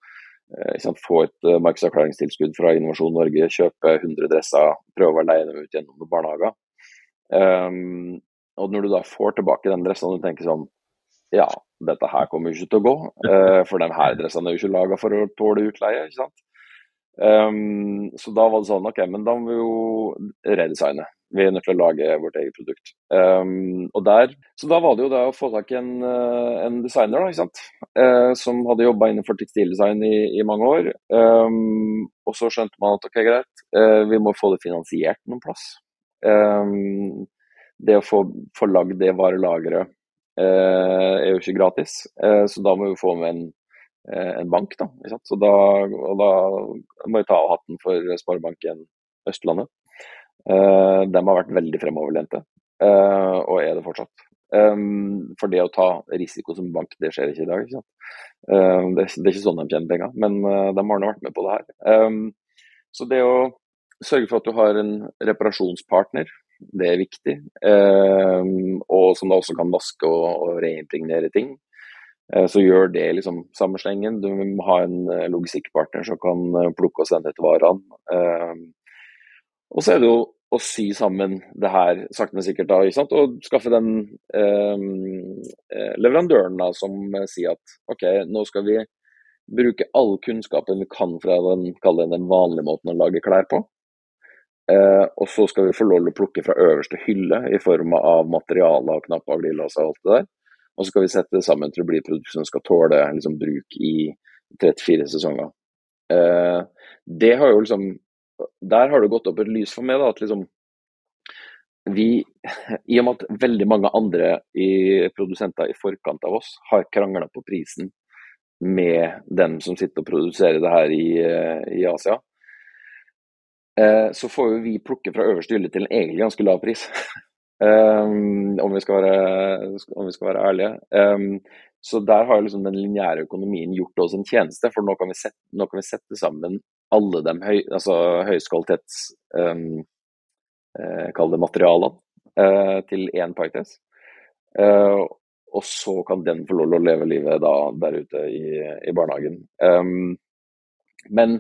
eh, sant, få et uh, markedsavklaringstilskudd fra Innovasjon Norge, kjøpe 100 dresser, prøve å leie dem ut gjennom noen barnehager. Um, og når du da får tilbake den dressen du tenker sånn Ja, dette her kommer jo ikke til å gå, uh, for de her dressene er jo ikke laga for å tåle utleie. ikke sant? Um, så da var det sånn, ok, men da må vi jo redesigne. Vi er nødt til å lage vårt eget produkt. Um, og der, Så da var det jo det å få tak i en, uh, en designer da, ikke sant? Uh, som hadde jobba innenfor tekstildesign i, i mange år. Um, og så skjønte man at ok, greit, uh, vi må få det finansiert noen plass. det å få, få lagd det varelageret er jo ikke gratis, så da må vi få med en Eh, en bank. Da, Så da, og da må jeg ta av hatten for Sparebanken Østlandet. Uh, de har vært veldig fremoverlente, uh, og er det fortsatt. Um, for det å ta risiko som bank, det skjer ikke i dag. Ikke det, er ikke sånn de tjener penger, men de har nå vært med på det her. Så det å sørge for at du har en reparasjonspartner, det er viktig. Og som da også kan vaske og, reimpregnere ting. Eh, så gjør det liksom samme. Du må ha en eh, logistikkpartner som kan eh, plukke og sende ut varene. Og så er det jo å sy sammen det her sakte, men sikkert, da, og skaffe den eh, leverandøren da, som sier at OK, nå skal vi bruke all kunnskapen vi kan fra den, den vanlige måten å lage klær på. Eh, og så skal vi få lov til å plukke fra øverste hylle i form av materialer og knapper og glidelåser og alt det der. Og så skal vi sette det sammen til å bli et produkt som skal tåle liksom, bruk i 34 sesonger. Eh, det har jo liksom Der har det gått opp et lys for meg, da, at liksom vi, I og med at veldig mange andre i, produsenter i forkant av oss har krangla på prisen med dem som sitter og produserer det her i, i Asia, eh, så får jo vi plukke fra øverste hylle til en egentlig ganske lav pris. Um, om, vi være, om, vi skal være, ærlige. Um, så der har liksom den lineære økonomien gjort oss en tjeneste, for nå kan vi sette, kan vi sette sammen alle de høy, altså høyskvalitets um, uh, Kall det materialene uh, til én Pythes. Uh, og så kan den få lov å leve livet da, der ute i, i barnehagen. men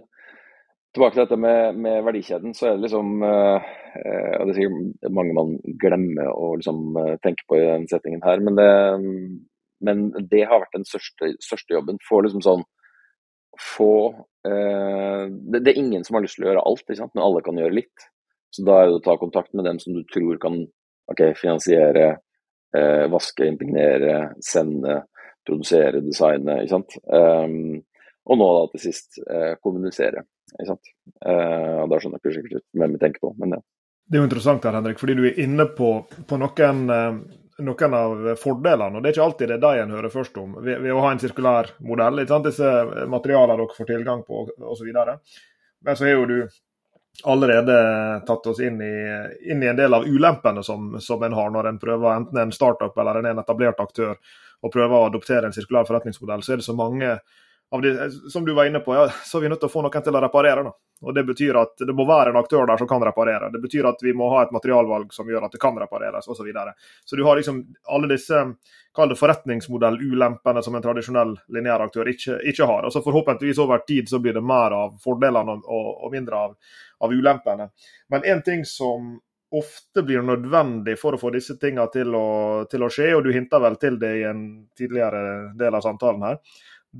tilbake til dette med, med, verdikjeden, så er det liksom uh, Det er sikkert mange man glemmer å liksom, uh, tenke på i den settingen her, men det, men det har vært den største, største jobben. Få liksom sånn Få uh, det, det, er ingen som har lyst til å gjøre alt, men alle kan gjøre litt. Så da er det å ta kontakt med dem som du tror kan okay, finansiere, vaske, impregnere, sende, produsere, designe. ikke sant? Um, og nå da til sist kommunisere. Ikke sant? Uh, og Da skjønner jeg ikke hvem vi tenker på, men ja. Det er jo interessant her, Henrik, fordi du er inne på, på noen, uh, noen, av fordelene. og Det er ikke alltid det er de en hører først om ved, å ha en sirkulær modell. Ikke sant? Disse materialene dere får tilgang på osv. Men så har jo du allerede tatt oss inn i, inn i en del av ulempene som, som en har når en prøver enten en startup eller en etablert aktør og prøver å adoptere en sirkulær forretningsmodell. Så er det så mange de, som du var inne på, ja, så er vi nødt til å få noen til å reparere. Da. Og Det betyr at det må være en aktør der som kan reparere. Det betyr at vi må ha et materialvalg som gjør at det kan repareres osv. Så, videre. så du har liksom alle disse kall det forretningsmodellulempene som en tradisjonell lineær aktør ikke, ikke, har. Og så Forhåpentligvis over tid så blir det mer av fordelene og, og mindre av, av ulempene. Men en ting som ofte blir nødvendig for å få disse tingene til å, til å skje, og du hinta vel til det i en tidligere del av samtalen her,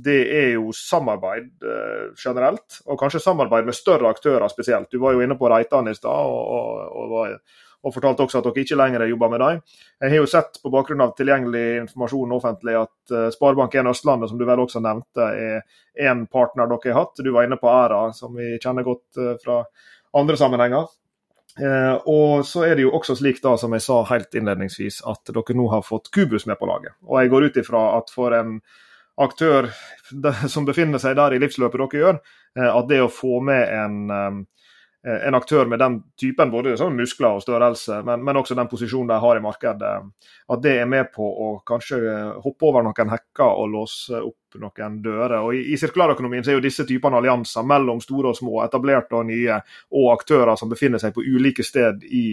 det er jo samarbeid eh, generelt, og kanskje samarbeid med større aktører spesielt. Du var jo inne på Reitan i stad, og, og, og, og, fortalte også at dere ikke lenger jobber med dem. Jeg har jo sett på bakgrunn av tilgjengelig informasjon offentlig at eh, Sparebank1 Østlandet, som du vel også nevnte, er en partner dere har hatt. Du var inne på Æra, som vi kjenner godt eh, fra andre sammenhenger. Eh, og så er det jo også slik, da, som jeg sa helt innledningsvis, at dere nå har fått Kubus med på laget. Og jeg går ut ifra at for en aktør som befinner seg der i livsløpet dere gjør, eh, at det å få med en, en aktør med den typen både sånn muskler og størrelse, men, men, også den posisjonen de har i markedet, at det er med på å kanskje hoppe over noen hekker og låse opp noen dører. Og I, i sirkulærøkonomien så er jo disse typene allianser mellom store og små, etablerte og nye, og aktører som befinner seg på ulike sted i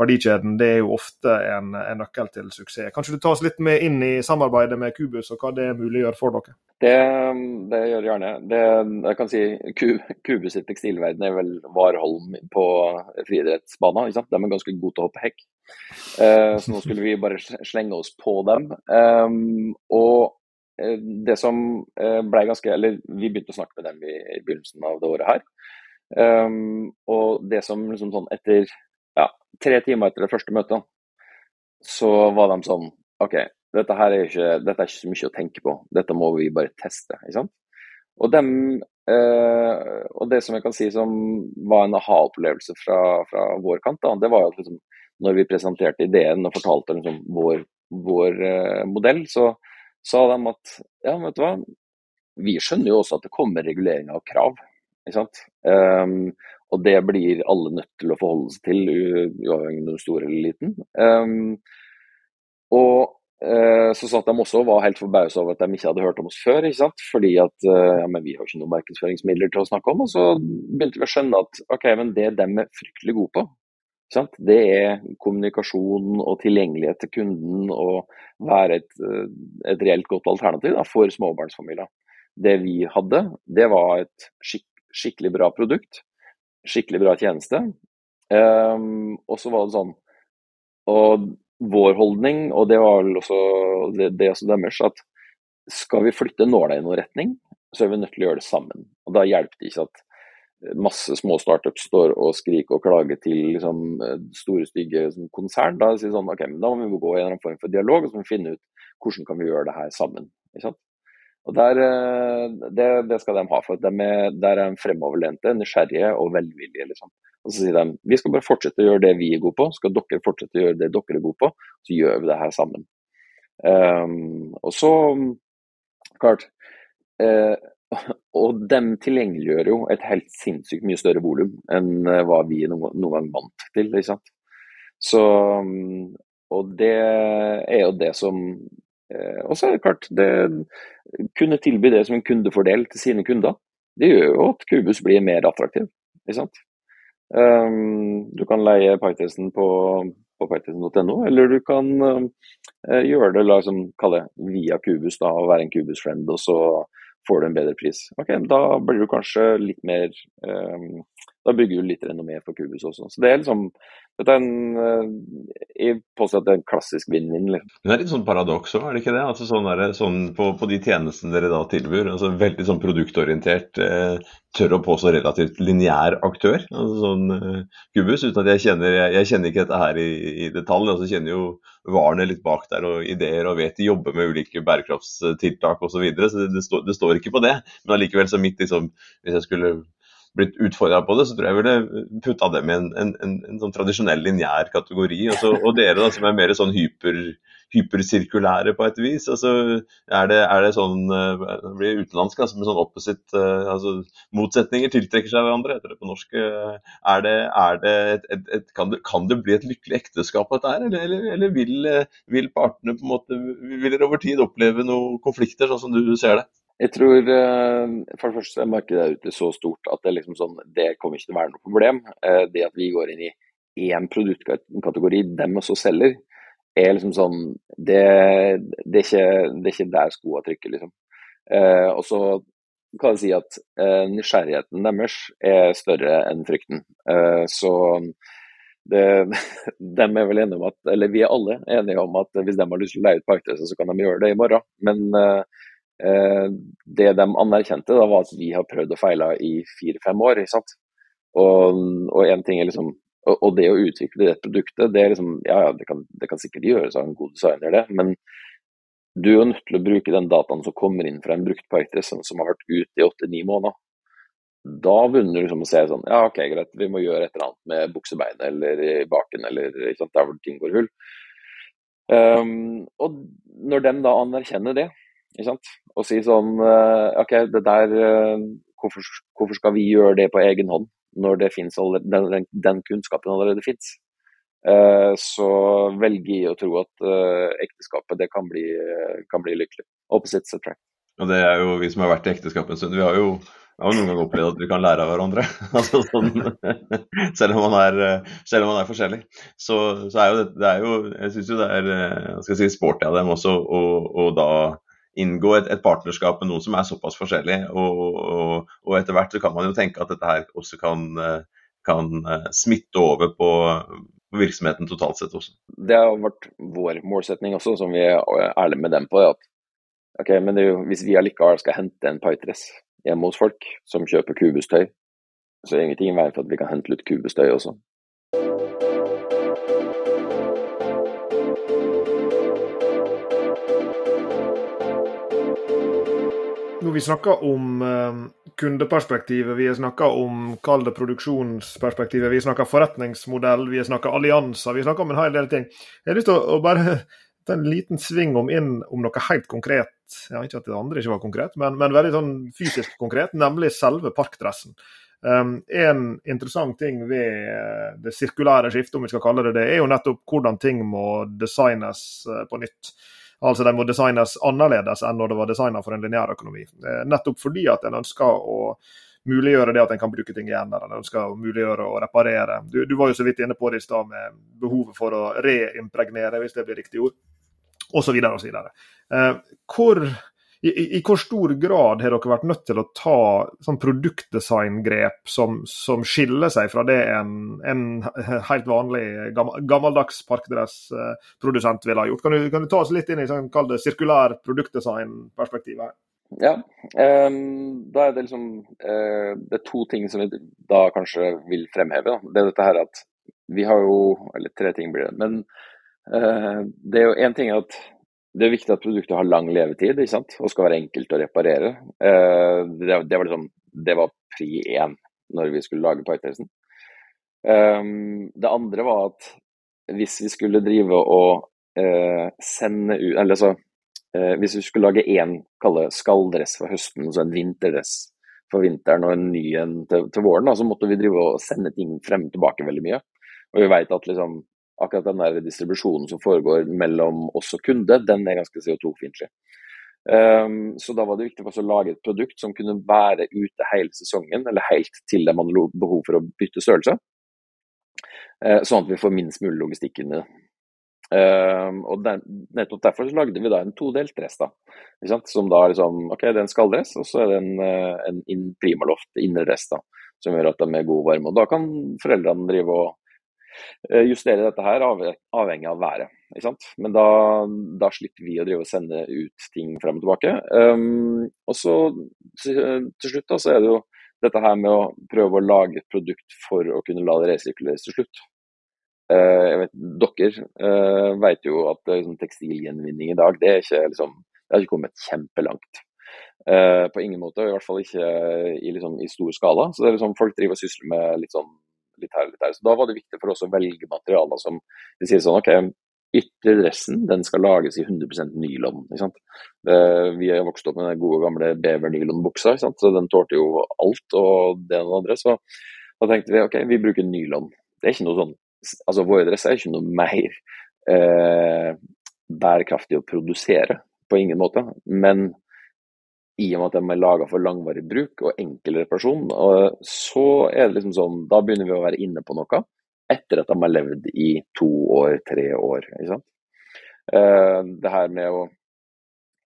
verdikjeden, det er jo ofte en, en, nøkkel til suksess. Kanskje du tar oss litt med inn i samarbeidet med Kubus, og hva det muliggjør for dere? Det, det gjør jeg gjerne. Det, jeg kan si Kubus i tekstilverden er vel Warholm på friidrettsbanen. De er ganske gode til å hoppe hekk. Eh, så nå skulle vi bare slenge oss på dem. Um, og eh, det som eh, ble ganske Eller vi begynte å snakke med dem i begynnelsen av det året her. Um, og det som liksom sånn etter ja, tre timer etter det første møtet, så var de sånn OK, dette her er ikke, dette er ikke så mye å tenke på. Dette må vi bare teste. ikke sant? Og, dem, eh, og det som jeg kan si som var en aha-opplevelse fra, fra, vår kant, da, det var at liksom, når vi presenterte ideen og fortalte liksom, vår, vår eh, modell, så sa de at ja, vet du hva, vi skjønner jo også at det kommer reguleringer og krav. Ikke sant? Um, og det blir alle nødt til å forholde seg til, uavhengig av om stor eller liten. Um, og uh, så satt de også og var helt forbausa over at de ikke hadde hørt om oss før. ikke sant? Fordi at uh, ja, men vi har ikke noen markedsføringsmidler til å snakke om. Og så begynte vi å skjønne at ok, men det de er fryktelig gode på, det er kommunikasjon og tilgjengelighet til kunden og være et, et reelt godt alternativ da, for småbarnsfamilier. Det vi hadde, det var et skik skikkelig bra produkt skikkelig bra tjeneste. Um, og så var det sånn Og vår holdning, og det var vel også det, det også deres, at skal vi flytte nåla i noen retning, så er vi nødt til å gjøre det sammen. Og Da hjelper det ikke at masse små startups står og skriker og klager til liksom, store, stygge liksom, konsern. Da sier sånn, ok, men da må vi gå i en form for dialog og så må vi finne ut hvordan kan vi gjøre det her sammen. Ikke sant? Og der, eh, det, det, skal de ha, for de er, der er de fremoverlente, nysgjerrige og velvillige. Liksom. Og så sier de vi skal bare fortsette å gjøre det vi er gode på, skal dere fortsette å gjøre det dere er gode på, så gjør vi det her sammen. Um, og så, klart uh, Og de tilgjengeliggjør jo et helt sinnssykt mye større volum enn eh, hva vi noen, noen gang vant til. ikke sant? Så, og det er jo det som og så er det klart, det kunne tilby det som en kundefordel til sine kunder. Det gjør jo at Kubus blir mer attraktiv. ikke sant? Um, du kan leie Python på, på python.no, eller du kan uh, gjøre det liksom, kalle via Kubus da, og være en Kubus-friend, og så får du en bedre pris. Ok, Da blir du kanskje litt mer um, Da bygger du litt renommé for Kubus også. Så det er liksom dette er en, eh, jeg påstår at det er en klassisk vinn-vinn. Liksom. Det er litt sånn paradoks òg, er det ikke det? Altså sånn der, sånn på, på, de tjenestene dere da tilbyr, altså veldig sånn produktorientert, eh, tør å påstå relativt lineær aktør, altså sånn eh, uten at jeg kjenner jeg, jeg kjenner ikke dette her i, i detalj. altså Kjenner jo varene litt bak der og ideer og vet de jobber med ulike bærekraftstiltak osv. Så, videre, så det, det, står, det står ikke på det. Men allikevel så midt liksom, hvis jeg skulle blitt utfordra på det, så tror jeg jeg ville putta dem i en, en, en, en, sånn tradisjonell lineær kategori. Og, så, og, dere da, som er mer sånn hyper, hypersirkulære på et vis. Altså, er, det, er det sånn eh, Det blir utenlandsk, altså, med sånn opposite uh, altså, Motsetninger tiltrekker seg hverandre, heter det på norsk. Er det, er det et, et, et, kan, det, kan, det, bli et lykkelig ekteskap dette her, eller, eller, eller vil, vil, partene på en måte Vil dere over tid oppleve noen konflikter, sånn som du ser det? Jeg tror eh, for det første er markedet ute så stort at det, liksom sånn, det kommer ikke til å være noe problem. Eh, det at vi går inn i én produktkategori, dem også selger, er liksom sånn Det, det, er, ikke, det er, ikke, der skoa trykker, liksom. Eh, og så kan jeg si at nysgjerrigheten deres er større enn frykten. så det, de er vel enige om at, eller vi er alle enige om at hvis de har lyst til å leie ut parkhuset, så kan de gjøre det i morgen. Men det de anerkjente, da, var at vi har prøvd og feila i fire-fem år. ikke sant? Og, og liksom og, det å utvikle det produktet, det er liksom Ja, ja, det kan, det kan sikkert gjøres av en god designer, det. Men du er nødt til å bruke den dataen som kommer inn fra en brukt parkdress som har vært ute i åtte-ni måneder. Da begynner du liksom å se sånn Ja, OK, greit, vi må gjøre et eller annet med buksebeinet eller i baken eller ikke sant, der hvor ting går hull. Um, og når de da anerkjenner det, og si sånn eh, OK, det der eh, hvorfor, hvorfor, skal vi gjøre det på egen hånd? når det finnes den, den, kunnskapen allerede fins. Uh, så velger jeg å tro at ekteskapet det kan bli, kan bli lykkelig. Opposites attract. Og det er jo vi som har vært i ekteskap en stund, vi har jo jeg har noen ganger opplevd at vi kan lære av hverandre. altså sånn, selv, om man er, selv om man er forskjellig. Så, så er jo det, det er jo, Jeg syns jo det er skal si, sporty av dem også å da inngå et, et, partnerskap med noen som er såpass forskjellig. Og, og, og, etter hvert så kan man jo tenke at dette her også kan, kan smitte over på, virksomheten totalt sett også. Det har vært vår målsetning også, som vi er ærlige med dem på. at ok, men jo, Hvis vi allikevel skal hente en Pytres hjemme hos folk som kjøper kubustøy, så er det ingenting i veien for at vi kan hente litt kubustøy også. Vi snakker om uh, kundeperspektivet, vi snakker om kall det produksjonsperspektivet, vi snakker forretningsmodell, vi snakker allianser, vi snakker om en hel del ting. Jeg har lyst til å, å bare ta en liten sving om inn om noe helt konkret. Ja, ikke at det andre ikke var konkret, men, men veldig sånn fysisk konkret, nemlig selve parkdressen. Um, en interessant ting ved det sirkulære skiftet, om vi skal kalle det det, er jo nettopp hvordan ting må designes uh, på nytt. Altså De må designes annerledes enn når det var designa for en lineær økonomi. Eh, nettopp fordi at en ønsker å muliggjøre det at en kan bruke ting igjen, eller en ønsker å muliggjøre å reparere. Du, du var jo så vidt inne på det i stad med behovet for å reimpregnere, hvis det blir riktig ord, osv. osv. Eh, hvor i, i, hvor stor grad har dere vært nødt til å ta sånn produktdesigngrep som, som, skiller seg fra det en, en helt vanlig gammeldags parkdressprodusent ville ha gjort? Kan du, kan du, ta oss litt inn i sånn, det sirkulær produktdesignperspektiv her? Ja, um, da er det liksom uh, Det er to ting som vi da kanskje vil fremheve. Da. Det er dette her at vi har jo Eller tre ting blir det. Men uh, det er jo én ting at det er viktig at produktet har lang levetid ikke sant? og skal være enkelt å reparere. Uh, det, det, var liksom, det var pri én når vi skulle lage Pythesen. Um, det andre var at hvis vi skulle drive og uh, sende ut Eller så uh, hvis vi skulle lage én skalldress for høsten, så en vinterdress for vinteren og en ny en til, til våren, da, så måtte vi drive og sende ting frem og tilbake veldig mye. Og vi vet at liksom akkurat den der distribusjonen som foregår mellom oss og kunde, den er ganske CO2-fiendtlig. Um, så da var det viktig for oss å lage et produkt som kunne være ute hele sesongen, eller helt til man hadde behov for å bytte størrelse. Uh, sånn at vi får minst mulig logistikk inn i det. Um, og der, nettopp derfor så lagde vi da en todelt dress, da. Som da er liksom OK, det er en skalldress, og så er det en, uh, en in primaloft innerdress, da. Som gjør at de er god varme. Og da kan foreldrene drive og Eh, justere dette her avhengig av været. Men da, da, slipper vi å drive og sende ut ting frem og tilbake. Um, og så til slutt da, så er det jo dette her med å prøve å lage et produkt for å kunne la det resirkuleres til slutt. Uh, jeg vet, Dere uh, vet jo at liksom, tekstilgjenvinning i dag det, er ikke, liksom, det har ikke kommet kjempelangt. Uh, på ingen måte, i hvert fall ikke i, liksom, i stor skala. Så det er liksom, Folk driver og sysler med litt sånn litt her og litt der. Så da var det viktig for oss å velge materialer som vi sier sånn OK, ytterdressen den skal lages i 100% nylon. ikke sant? Det, vi har vokst opp med den gode gamle bevernylonbuksa, ikke sant? så den tålte jo alt og det og det andre. Så da tenkte vi OK, vi bruker nylon. Det er ikke noe sånn, altså Våre dresser er ikke noe mer eh, bærekraftig å produsere, på ingen måte. Men i og med at de er laga for langvarig bruk og enkel reparasjon, så er det liksom sånn Da begynner vi å være inne på noe etter at de har levd i to år, tre år. ikke sant? Eh, det her med å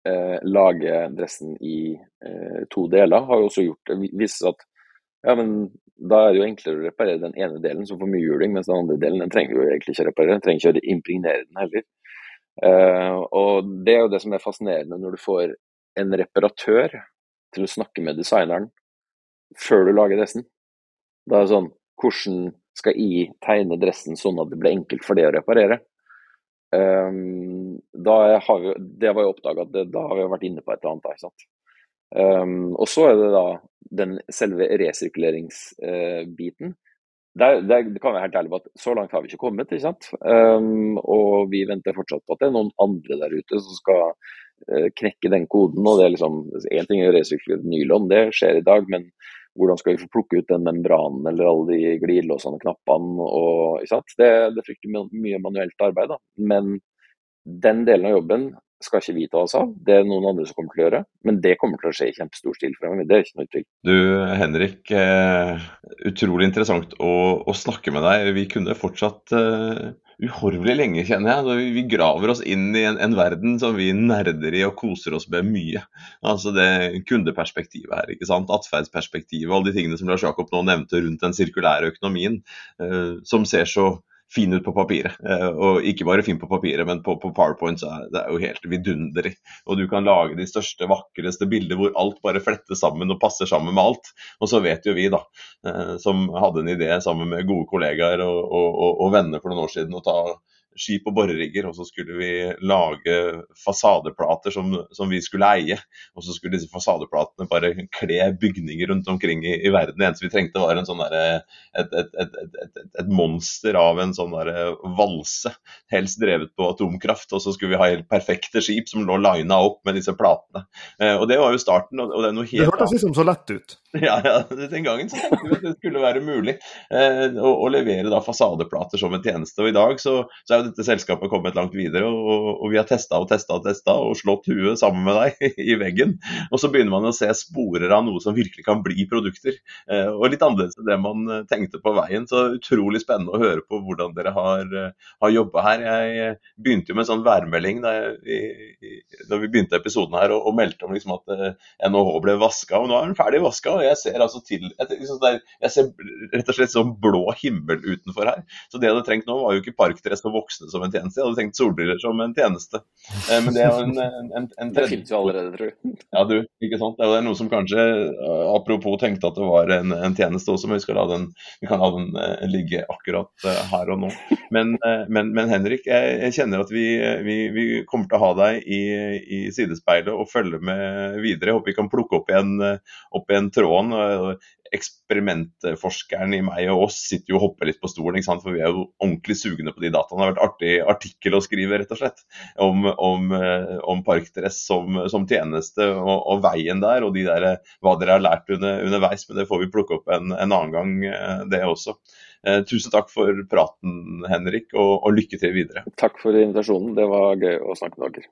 eh, lage dressen i eh, to deler har jo også gjort det viser at ja, men da er det jo enklere å reparere den ene delen som får mye juling, mens den andre delen den trenger jo egentlig ikke å reparere. Den trenger ikke å impregnere den heller. Uh, og det er jo det som er fascinerende når du får en reparatør til å snakke med designeren før du lager dressen. Da er det sånn Hvordan skal jeg tegne dressen sånn at det blir enkelt for deg å reparere? Um, vi, det var jo oppdaga at da har vi vært inne på et eller annet. Ikke sant? Um, og så er det da den selve resirkuleringsbiten. Uh, det, kan være helt ærlig på at Så langt har vi ikke kommet. ikke sant? Um, og vi venter fortsatt på at det er noen andre der ute som skal knekke den koden. og det er liksom, Én ting er å resirkulere nylon, det skjer i dag, men hvordan skal vi få plukke ut den membranen eller alle de glidelåsene og knappene. Og, det, det frykter mye manuelt arbeid, da. men den delen av jobben skal ikke vi ta oss av, det er noen andre som kommer til å gjøre. Men det kommer til å skje i kjempestor stil fremover. Det er ikke noe tvil. Du Henrik, eh, utrolig interessant å, å, snakke med deg. Vi kunne fortsatt uh, uhorvelig lenge, kjenner jeg. Vi, vi graver oss inn i en, en, verden som vi nerder i og koser oss med mye. Altså det kundeperspektivet her, ikke sant. Atferdsperspektivet alle de tingene som Lars Jakob nå nevnte rundt den sirkulære økonomien, uh, som ser så fin ut på papiret. Eh, og ikke bare fin på papiret, men på, på PowerPoint så er det jo helt vidunderlig. Og du kan lage de største, vakreste bilder hvor alt bare flettes sammen og passer sammen med alt. Og så vet jo vi, da, eh, som hadde en idé sammen med gode kollegaer og, og, og, venner for noen år siden, å ta skip og borerigger, og så skulle vi lage fasadeplater som, som, vi skulle eie. Og så skulle disse fasadeplatene bare kle bygninger rundt omkring i, i verden. Det eneste vi trengte var en sånn der, et, et, et, et, monster av en sånn der valse, helst drevet på atomkraft. Og så skulle vi ha helt perfekte skip som lå lina opp med disse platene. Eh, og det var jo starten. og Det er noe helt Det hørtes liksom så lett ut. Ja, ja, den gangen så tenkte vi at det skulle være mulig eh, å, å, levere da fasadeplater som en tjeneste. Og i dag så, så er jo dette selskapet kommet langt videre, og, og vi har testa og testa og testa og slått huet sammen med deg i veggen. Og så begynner man å se sporer av noe som virkelig kan bli produkter. Eh, og litt annerledes enn det man eh, tenkte på veien. Så utrolig spennende å høre på hvordan dere har, eh, har jobba her. Jeg begynte jo med en sånn værmelding da, jeg, da vi begynte episoden her, og, og meldte om liksom at eh, NHH ble vaska, og nå er den ferdig vaska og jeg ser altså til jeg, liksom ser rett og slett sånn blå himmel utenfor her. Så det jeg hadde trengt nå, var jo ikke parkdress for voksne som en tjeneste, jeg hadde tenkt solbriller som en tjeneste. Eh, men det er jo en, en, en, en Det finnes jo allerede, tror jeg. Ja, du, ikke sant. Det er noe som kanskje, eh, apropos tenkte at det var en, en tjeneste også, men vi, skal la den, vi kan la den uh, ligge akkurat her og nå. Men, men, men Henrik, jeg, jeg, kjenner at vi, vi, vi, kommer til å ha deg i, i sidespeilet og følge med videre. Jeg håper vi kan plukke opp igjen, opp igjen tråd tråden. Eksperimentforskeren i meg og oss sitter jo og hopper litt på stolen, for vi er jo ordentlig sugne på de dataene. Det har vært artig artikkel å skrive, rett og slett, om, om, eh, om parkdress som, som tjeneste og, og, veien der, og de der, hva dere har lært under, underveis. Men det får vi plukke opp en, en annen gang, eh, det også. Eh, tusen takk for praten, Henrik, og, og lykke til videre. Takk for invitasjonen. Det var gøy å snakke med dere.